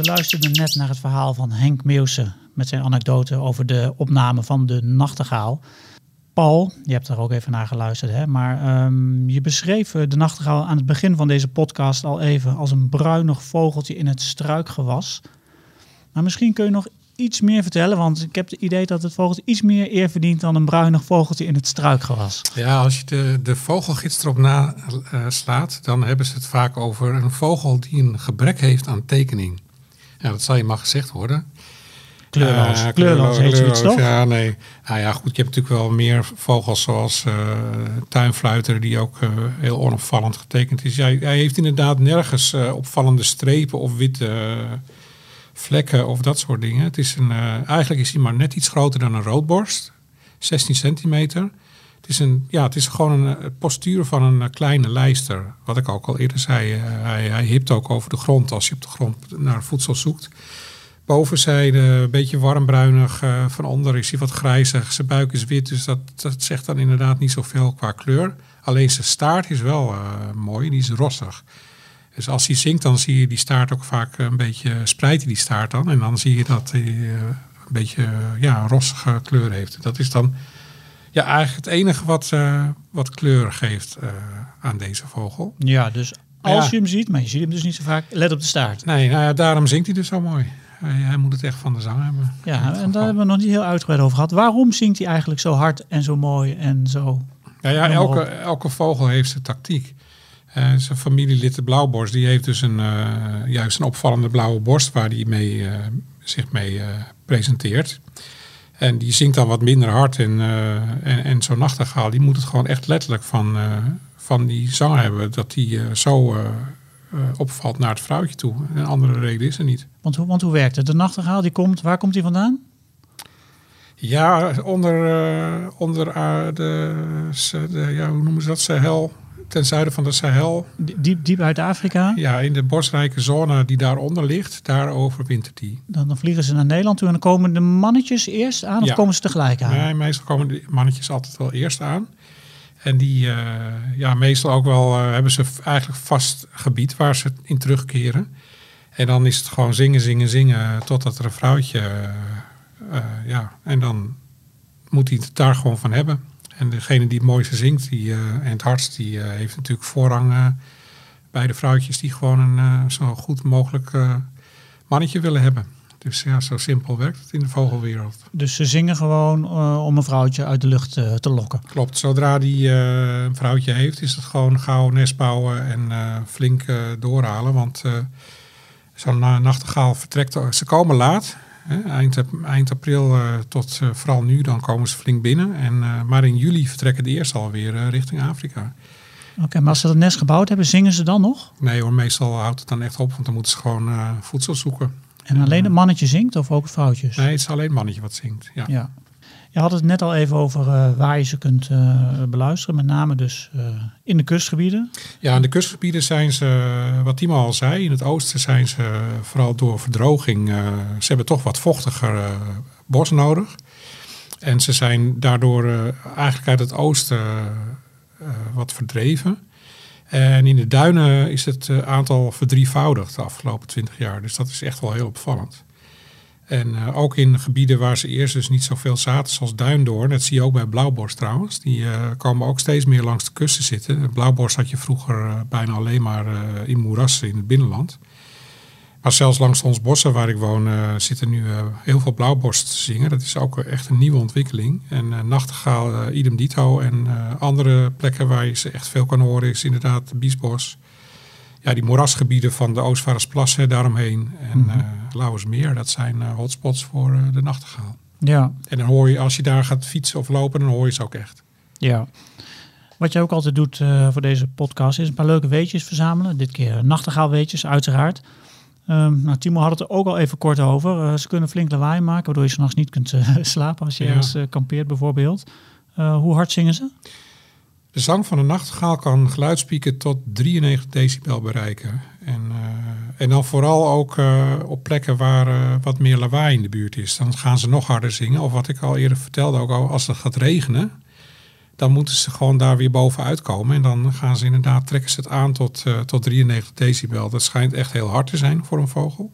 We luisterden net naar het verhaal van Henk Meeuwse met zijn anekdote over de opname van de nachtegaal. Paul, je hebt er ook even naar geluisterd, hè? maar ehm, je beschreef de nachtegaal aan het begin van deze podcast al even als een bruinig vogeltje in het struikgewas. Maar misschien kun je nog iets meer vertellen, want ik heb het idee dat het vogeltje iets meer eer verdient dan een bruinig vogeltje in het struikgewas. Ja, als je de, de vogelgids erop naslaat, uh, dan hebben ze het vaak over een vogel die een gebrek heeft aan tekening. Ja, dat zal je maar gezegd worden. Kleurloos. Uh, kleurloos heet zoiets, toch? Ja, nee. Nou ja, goed. Je hebt natuurlijk wel meer vogels zoals uh, tuinfluiter, die ook uh, heel onopvallend getekend is. Hij, hij heeft inderdaad nergens opvallende strepen of witte vlekken of dat soort dingen. Het is een, eigenlijk is hij maar net iets groter dan een roodborst. 16 centimeter. Is, een, ja, het is gewoon een postuur van een kleine lijster. Wat ik ook al eerder zei. hij, hij hipt ook over de grond als je op de grond naar voedsel zoekt. Bovenzijde een beetje warmbruinig. Van onder is hij wat grijzig. Zijn buik is wit, dus dat, dat zegt dan inderdaad niet zoveel qua kleur. Alleen zijn staart is wel mooi, die is rossig. Dus als hij zingt, dan zie je die staart ook vaak een beetje spreidt die staart dan. En dan zie je dat hij een beetje ja, een rossige kleur heeft. Dat is dan ja, eigenlijk het enige wat, wat kleur geeft aan deze vogel. Ja, dus als ja. je hem ziet, maar je ziet hem dus niet zo vaak, let op de staart. Nee, nou ja, daarom zingt hij dus zo mooi. Hij, hij, moet het echt van de zang hebben. Ja, en daar hebben we nog niet heel uitgebreid over gehad. Waarom zingt hij eigenlijk zo hard en zo mooi en zo? Ja, ja elke, elke vogel heeft zijn tactiek. Uh, zijn familielid de blauwborst, die heeft dus een, juist een opvallende blauwe borst waar hij mee, zich mee presenteert. En die zingt dan wat minder hard. En, en, en zo'n nachtegaal, die moet het gewoon echt letterlijk van, van die zang hebben. Dat die zo uh, opvalt naar het vrouwtje toe. Een andere reden is er niet. Want, hoe, want hoe werkt het? De nachtegaal, die komt, waar komt die vandaan? Ja, onder, onder de, de, ja, hoe noemen ze dat, Sahel, ten zuiden van de Sahel. Diep, diep uit Afrika? Ja, in de bosrijke zone die daaronder ligt, daar overwintert die. Dan, dan vliegen ze naar Nederland toe en dan komen de mannetjes eerst aan of ja. komen ze tegelijk aan? Nee, meestal komen de mannetjes altijd wel eerst aan. En die, uh, ja, meestal ook wel uh, hebben ze eigenlijk vast gebied waar ze in terugkeren. En dan is het gewoon zingen, zingen, zingen totdat er een vrouwtje, uh, ja, en dan moet hij het daar gewoon van hebben. En degene die het mooiste zingt die, en het hardst, die heeft natuurlijk voorrang bij de vrouwtjes die gewoon een zo goed mogelijk mannetje willen hebben. Dus ja, zo simpel werkt het in de vogelwereld. Dus ze zingen gewoon uh, om een vrouwtje uit de lucht uh, te lokken? Klopt. Zodra die uh, een vrouwtje heeft, is het gewoon gauw nest bouwen en flink doorhalen. Want zo'n nachtegaal vertrekt, ze komen laat. Eind, eind april tot vooral nu, dan komen ze flink binnen. En, maar in juli vertrekken de eerste alweer richting Afrika. Oké, okay, maar als ze dat nest gebouwd hebben, zingen ze dan nog? Nee hoor, meestal houdt het dan echt op, want dan moeten ze gewoon voedsel zoeken. En alleen het mannetje zingt of ook vrouwtjes? Nee, het is alleen het mannetje wat zingt. Ja. ja. Je had het net al even over uh, waar je ze kunt uh, beluisteren, met name dus uh, in de kustgebieden. Ja, in de kustgebieden zijn ze, wat Timo al zei, in het oosten zijn ze vooral door verdroging, ze hebben toch wat vochtiger bos nodig. En ze zijn daardoor eigenlijk uit het oosten wat verdreven. En in de duinen is het aantal verdrievoudigd de afgelopen twintig jaar. Dus dat is echt wel heel opvallend. En uh, ook in gebieden waar ze eerst dus niet zoveel zaten, zoals Duindoorn. Dat zie je ook bij blauwborst trouwens. Die uh, komen ook steeds meer langs de kusten zitten. Blauwborst had je vroeger uh, bijna alleen maar in moerassen in het binnenland. Maar zelfs langs ons bossen waar ik woon zitten nu heel veel blauwborst te zingen. Dat is ook echt een nieuwe ontwikkeling. En nachtegaal, idem dito. En andere plekken waar je ze echt veel kan horen is inderdaad de biesbos. Ja, die moerasgebieden van de Oostvaardersplassen daaromheen en Mhm. eh Lauwersmeer, dat zijn eh, hotspots voor eh, de nachtegaal. Ja, En dan hoor je, als je daar gaat fietsen of lopen, dan hoor je ze ook echt. ja. Wat je ook altijd doet voor deze podcast is een paar leuke weetjes verzamelen. Dit keer nachtegaalweetjes, uiteraard. Ehm, nou, Timo had het er ook al even kort over. Ze kunnen flink lawaai maken, waardoor je s'nachts niet kunt *laughs* slapen als je Ja. ergens kampeert bijvoorbeeld. Hoe hard zingen ze? De zang van een nachtegaal kan geluidspieken tot 93 decibel bereiken. En, eh, en dan vooral ook eh, op plekken waar eh, wat meer lawaai in de buurt is. Dan gaan ze nog harder zingen. Of wat ik al eerder vertelde, ook al als het gaat regenen, dan moeten ze gewoon daar weer bovenuit komen. En dan gaan ze inderdaad, trekken ze het aan tot, tot 93 decibel. Dat schijnt echt heel hard te zijn voor een vogel.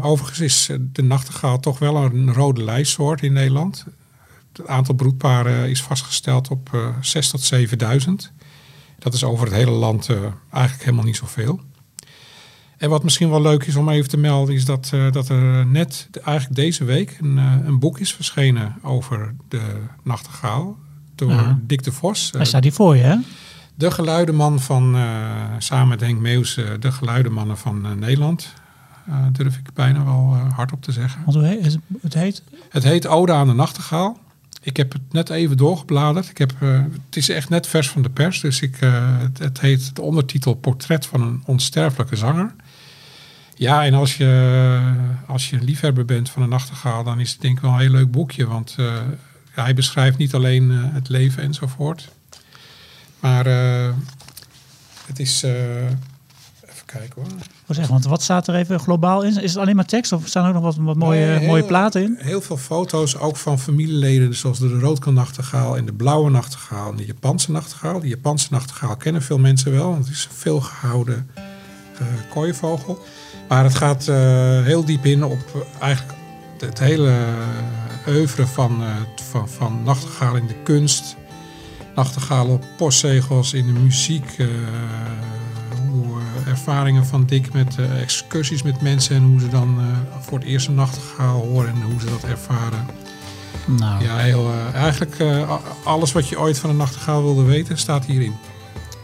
Overigens is de nachtegaal toch wel een rode lijstsoort in Nederland. Het aantal broedparen is vastgesteld op eh 6 tot 7000. Dat is over het hele land eh, eigenlijk helemaal niet zoveel. En wat misschien wel leuk is om even te melden, is dat, eh, dat er net de- eigenlijk deze week een, een boek is verschenen over de nachtegaal. Door Ja. Dick de Vos. Hij eh, staat hier voor je, hè? de geluidenman van, samen met Henk Meus, de geluidenmannen van Nederland. Durf ik bijna wel hardop te zeggen. Want hoe heet het? Het heet Het heet Ode aan de Nachtegaal. Ik heb het net even doorgebladerd. Ik heb, eh, het is echt net vers van de pers. Dus ik, eh, het, het heet de ondertitel Portret van een onsterfelijke zanger. Ja, en als je, als je een liefhebber bent van een nachtegaal, dan is het denk ik wel een heel leuk boekje. Want eh, hij beschrijft niet alleen het leven enzovoort. Maar het is... even kijken hoor. Zeg, want wat staat er even globaal in? Is het alleen maar tekst of staan er ook nog wat, wat mooie, Nee, heel- mooie platen in? Heel veel foto's, ook van familieleden, zoals de roodkannachtegaal en de blauwe nachtegaal en de Japanse nachtegaal. De Japanse nachtegaal kennen veel mensen wel, want het is een veel gehouden eh kooienvogel. Maar het gaat eh, heel diep in op eh, eigenlijk het hele oeuvre van, van, van nachtegaal in de kunst. Nachtegaal op postzegels, in de muziek. Ervaringen van Dick met eh, excursies met mensen en hoe ze dan eh, voor het eerst een nachtegaal horen en hoe ze dat ervaren. Nou, Ja, heel, eh, eigenlijk alles wat je ooit van een nachtegaal wilde weten staat hierin.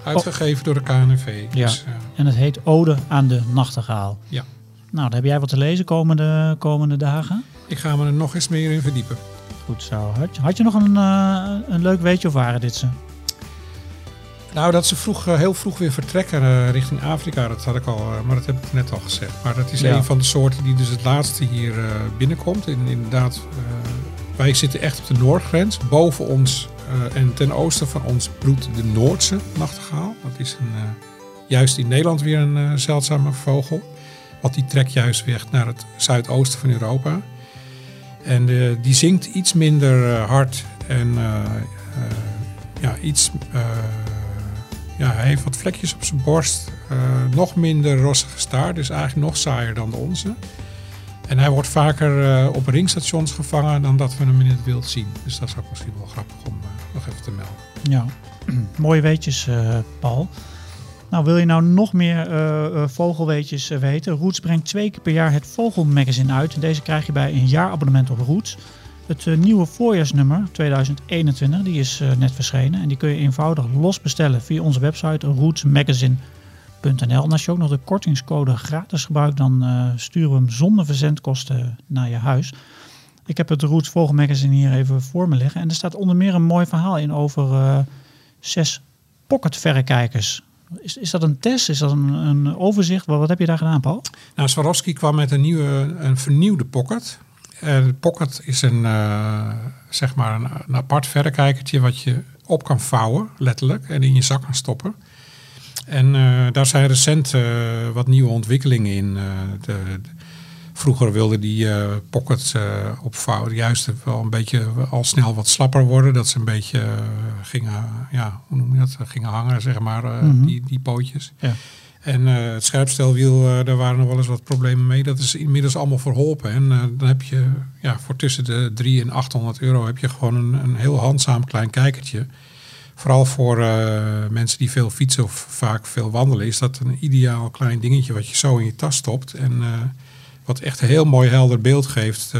Uitgegeven door de KNV. Ja. Dus, en het heet Ode aan de Nachtegaal. Ja. Nou, dan heb jij wat te lezen komende, komende dagen. ik ga me er nog eens meer in verdiepen. Goed zo. Had je, nog een, een leuk weetje of waren dit ze? Nou, dat ze vroeg, eh, heel vroeg weer vertrekken eh, richting Afrika, dat had ik al, eh, maar dat heb ik net al gezegd. Maar dat is Ja. een van de soorten die dus het laatste hier binnenkomt. En inderdaad, wij zitten echt op de noordgrens. Boven ons en ten oosten van ons broedt de Noordse nachtegaal. Dat is een, juist in Nederland weer een zeldzame vogel. Want die trekt juist weg naar het zuidoosten van Europa. En die zingt iets minder hard en ja, iets. Ja, hij heeft wat vlekjes op zijn borst. eh, nog minder rossige staart, dus eigenlijk nog saaier dan de onze. En hij wordt vaker eh, op ringstations gevangen dan dat we hem in het wild zien. Dus dat is ook misschien wel grappig om eh, nog even te melden. Ja, *clears throat* mooie weetjes, Paul. Nou, wil je nou nog meer eh, vogelweetjes weten? Roots brengt twee keer per jaar het Vogelmagazine uit. Deze krijg je bij een jaarabonnement op Roots. Het eh, nieuwe voorjaarsnummer 2021 die is eh, net verschenen. En die kun je eenvoudig los bestellen via onze website rootsmagazine.nl. En als je ook nog de kortingscode gratis gebruikt, dan eh, sturen we hem zonder verzendkosten naar je huis. Ik heb het Roots Vogelmagazine hier even voor me liggen. En er staat onder meer een mooi verhaal in over eh, zes pocketverrekijkers. Is, is dat een test? Is dat een, een overzicht? Wat, wat heb je daar gedaan, Paul? Nou, Swarovski kwam met een, nieuwe, een vernieuwde pocket. En de pocket is een, eh, zeg maar een, een apart verrekijkertje wat je op kan vouwen, letterlijk, en in je zak kan stoppen. En eh, daar zijn recent eh, wat nieuwe ontwikkelingen in. Eh, de, de- vroeger wilde die eh pockets eh, opvouwen juist wel een beetje al snel wat slapper worden. Dat ze een beetje eh, gingen, ja, hoe noem je dat, gingen hangen, zeg maar, eh, Mhm. die, die pootjes. Ja. En eh, het scherpstelwiel, eh, daar waren nog wel eens wat problemen mee. Dat is inmiddels allemaal verholpen. En eh, dan heb je ja, voor tussen de 3 en 800 euro heb je gewoon een, een heel handzaam klein kijkertje. Vooral voor mensen die veel fietsen of vaak veel wandelen, is dat een ideaal klein dingetje wat je zo in je tas stopt. En wat echt een heel mooi helder beeld geeft.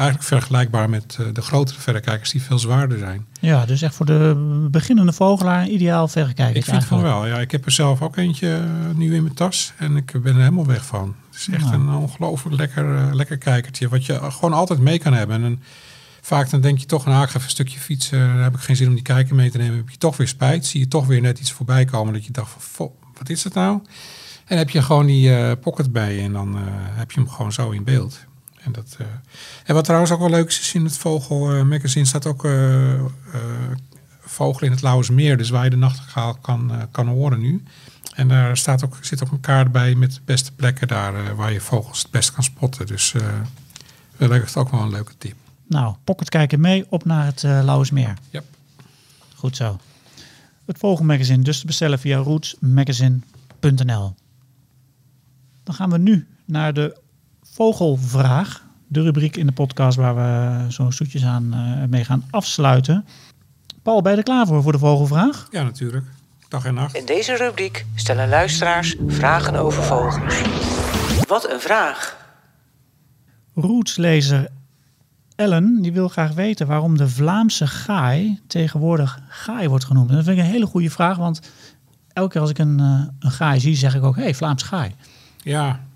Eigenlijk vergelijkbaar met eh, de grotere verrekijkers die veel zwaarder zijn. Ja, dus echt voor de beginnende vogelaar een ideaal verrekijker. Ik vind van wel. Ja, ik heb er zelf ook eentje eh, nu in mijn tas en ik ben er helemaal weg van. Het is echt Nou. een ongelooflijk lekker, eh, lekker kijkertje, wat je gewoon altijd mee kan hebben. En vaak dan denk je toch, nou ik ga even een stukje fietsen, daar heb ik geen zin om die kijker mee te nemen. Heb je toch weer spijt, zie je toch weer net iets voorbij komen dat je dacht van, "Fo, wat is dat nou? En heb je gewoon die pocket bij je en dan heb je hem gewoon zo in beeld. En, dat, eh, en wat trouwens ook wel leuk is, is in het Vogel eh, staat ook eh, Vogel in het Lauwersmeer. Dus waar je de nachtegaal kan, kan horen nu. En daar staat ook, zit ook een kaart bij met de beste plekken daar waar je vogels het best kan spotten. Dus dat lijkt ook wel een leuke tip. Nou, pocket kijken mee op naar het uh, Lauwersmeer. Yep. Goed zo. Het Vogelmagazine dus te bestellen via rootsmagazine.nl. Dan gaan we nu naar de Vogelvraag. De rubriek in de podcast waar we zo zoetjes aan eh, mee gaan afsluiten. Paul, ben je er klaar voor, voor de Vogelvraag? Ja, natuurlijk. Dag en nacht. In deze rubriek stellen luisteraars vragen over vogels. Wat een vraag! Rootslezer Ellen die wil graag weten waarom de Vlaamse gaai tegenwoordig gaai wordt genoemd. En dat vind ik een hele goede vraag, want elke keer als ik een, eh, een gaai zie, zeg ik ook, hé, hey, Vlaams gaai. Ja.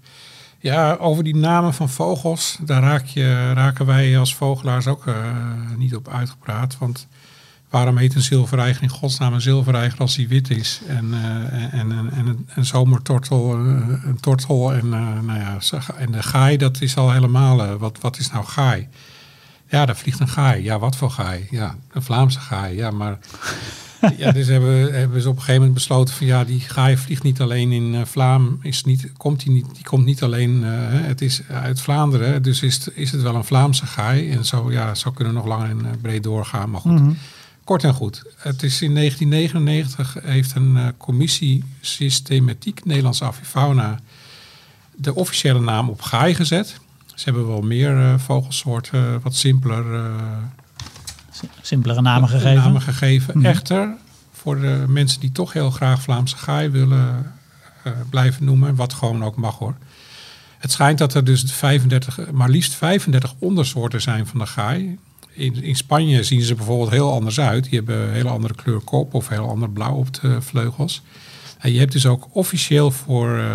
Ja, over die namen van vogels, daar raak je, raken wij als vogelaars ook eh, niet op uitgepraat. Want waarom heet een zilvereiger in godsnaam een zilvereiger als hij wit is? En, eh, en, en, en een, een zomertortel, eh, een tortel en, nou ja, en de gaai, dat is al helemaal, wat, wat is nou gaai? Ja, daar vliegt een gaai. Ja, wat voor gaai? Ja, een Vlaamse gaai. Ja, maar *laughs* ja, dus hebben, hebben ze op een gegeven moment besloten van ja, die gaai vliegt niet alleen in eh, Vlaam, is niet, komt die, niet, die komt niet alleen, eh, het is uit Vlaanderen, dus is het, is het wel een Vlaamse gaai. En zo, ja, zo kunnen we nog lang en eh, breed doorgaan. Maar goed, kort en goed. Het is in 1999 heeft een commissie systematiek Nederlandse avifauna de officiële naam op gaai gezet. Ze hebben wel meer eh, vogelsoorten, eh, wat simpeler eh, Simpelere namen gegeven. namen gegeven. Mhm. Echter, voor de mensen die toch heel graag Vlaamse gaai willen blijven noemen, wat gewoon ook mag hoor. Het schijnt dat er dus 35, maar liefst 35 ondersoorten zijn van de gaai. In, in Spanje zien ze bijvoorbeeld heel anders uit. Die hebben een hele andere kleur kop of heel ander blauw op de vleugels. En je hebt dus ook officieel voor eh,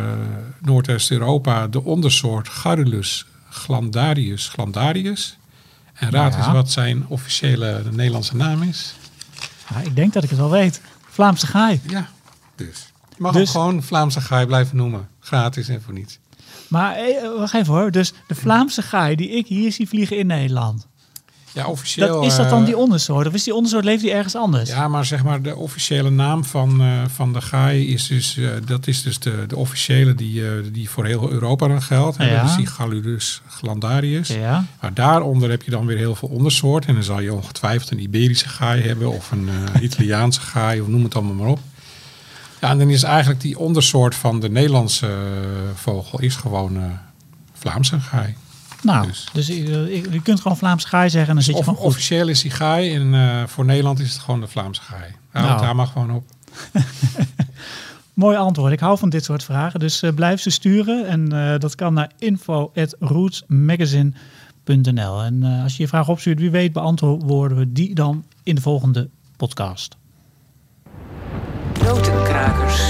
Noordwest-Europa de ondersoort Garrulus glandarius glandarius. En raad Ja. eens wat zijn officiële Nederlandse naam is. Ja, ik denk dat ik het wel weet. Vlaamse gaai. Ja, dus. Je mag Dus- hem gewoon Vlaamse gaai blijven noemen. Gratis en voor niets. Maar eh, wacht even hoor. Dus de Vlaamse gaai die ik hier zie vliegen in Nederland. Ja, officieel. Dat, is dat dan eh, die ondersoort? Of is die ondersoort, leeft die ergens anders? Ja, maar zeg maar de officiële naam van, eh, van de gaai is dus, eh, dat is dus de, de officiële die, eh, die voor heel Europa dan geldt. En Ja. dat is die Gallurus glandarius. Ja. Maar daaronder heb je dan weer heel veel ondersoorten. En dan zal je ongetwijfeld een Iberische gaai hebben of een Italiaanse gaai of noem het allemaal maar op. Ja, en dan is eigenlijk die ondersoort van de Nederlandse vogel is gewoon Vlaamse gaai. Nou, Dus. dus, je, je- kunt gewoon Vlaamse gaai zeggen en dan zit je Of, gewoon goed. officieel is die gaai en eh, voor Nederland is het gewoon de Vlaamse gaai. Nou, Nou. daar mag gewoon op. *laughs* Mooi antwoord. Ik hou van dit soort vragen. Dus eh, blijf ze sturen. En eh, dat kan naar info.rootsmagazine.nl. En eh, als je je vraag opstuurt, wie weet beantwoorden we die dan in de volgende podcast. Notenkrakers.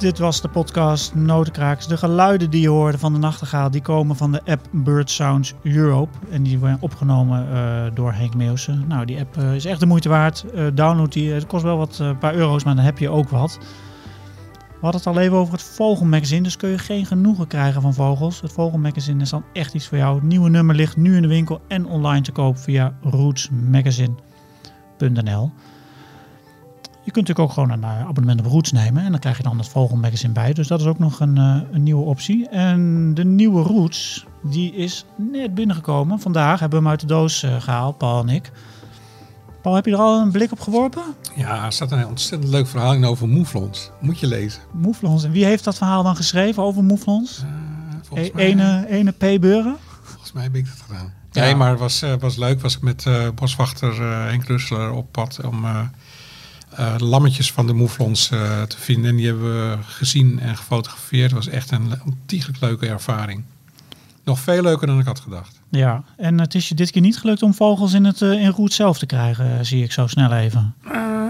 Dit was de podcast Notenkrakers. De geluiden die je hoorde van de nachtegaal, die komen van de app Bird Sounds Europe. En die werden opgenomen eh, door Henk Meeuwsen. Nou, die app eh, is echt de moeite waard. Eh, download die. Het kost wel wat paar euro's, maar dan heb je ook wat. We hadden het al even over het Vogelmagazine, dus kun je geen genoegen krijgen van vogels. Het Vogelmagazine is dan echt iets voor jou. Het nieuwe nummer ligt nu in de winkel en online te koop via rootsmagazine.nl. Je kunt natuurlijk ook gewoon een eh, abonnement op Roots nemen en dan krijg je dan het Vogelmagazine bij. Dus dat is ook nog een, eh, een nieuwe optie. En de nieuwe Roots, die is net binnengekomen. Vandaag hebben we hem uit de doos eh, gehaald, Paul en ik. Paul, heb je er al een blik op geworpen? Ja, er staat een ontzettend leuk verhaal in over moeflons. Moet je lezen. Moeflons. En wie heeft dat verhaal dan geschreven over Moeflons? Volgens, E- mij, ene, ene P. Beuren? volgens mij heb ik dat gedaan. Ja. Nee, maar het was, was leuk. Was ik met boswachter eh, Henk op pad om, eh, eh, lammetjes van de mouflons eh, te vinden. En die hebben we gezien en gefotografeerd. Het was echt een ontiegelijk leuke ervaring. Nog veel leuker dan ik had gedacht. Ja, en het is je dit keer niet gelukt om vogels in het uh, in roet zelf te krijgen, zie ik zo snel even.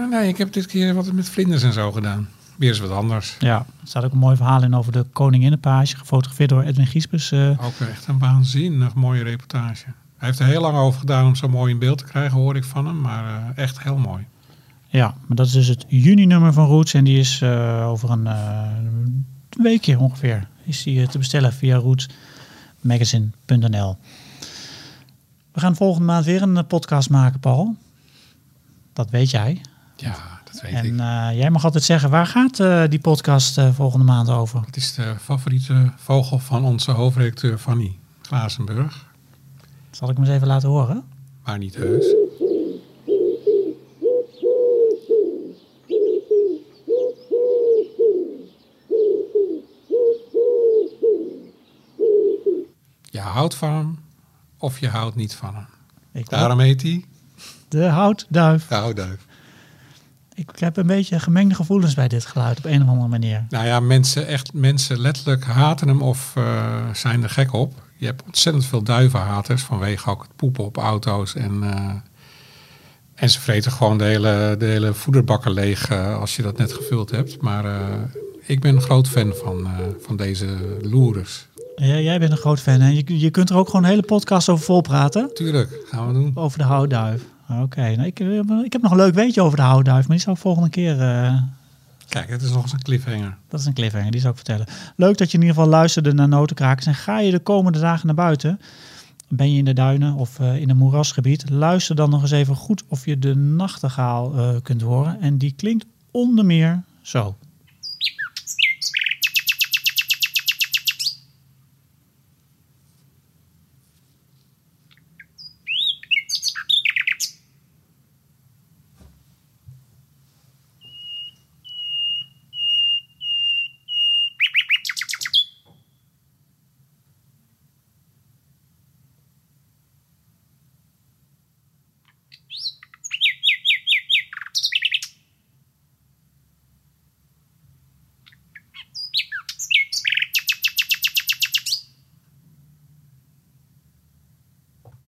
Nee, ik heb dit keer wat met vlinders en zo gedaan. Weer eens wat anders. Ja, er staat ook een mooi verhaal in over de koninginnenpage, gefotografeerd door Edwin Giespers. Ook echt een waanzinnig mooie reportage. Hij heeft er heel lang over gedaan om zo mooi in beeld te krijgen, hoor ik van hem. Maar echt heel mooi. Ja, maar dat is dus het juni-nummer van Roots. En die is over een weekje ongeveer is die, te bestellen via rootsmagazine.nl. We gaan volgende maand weer een podcast maken, Paul. Dat weet jij. Ja, dat weet en, ik. En uh, jij mag altijd zeggen, waar gaat die podcast volgende maand over? Het is de favoriete vogel van onze hoofdredacteur Fanny Glazenburg. Zal ik hem eens even laten horen? Maar niet heus. Houdt van hem of je houdt niet van hem. Ik Daarom heet hij de houtduif. de houtduif. Ik heb een beetje gemengde gevoelens bij dit geluid op een of andere manier. Nou ja, mensen, echt, mensen letterlijk haten hem of uh, zijn er gek op. Je hebt ontzettend veel duivenhaters vanwege ook het poepen op auto's. En, uh, en ze vreten gewoon de hele, de hele voederbakken leeg uh, als je dat net gevuld hebt. Maar ik ben een groot fan van, van deze loerders. Ja, jij bent een groot fan. Hè? Je, je kunt er ook gewoon een hele podcast over volpraten. Tuurlijk, gaan we doen. Over de houtduif. Oké, okay. nou, ik, ik heb nog een leuk weetje over de houtduif, maar die zou ik volgende keer... Uh... Kijk, het is nog eens een cliffhanger. Dat is een cliffhanger, die zou ik vertellen. Leuk dat je in ieder geval luisterde naar Notenkrakers. En ga je de komende dagen naar buiten, ben je in de duinen of uh, in een moerasgebied, luister dan nog eens even goed of je de nachtegaal uh, kunt horen. En die klinkt onder meer zo.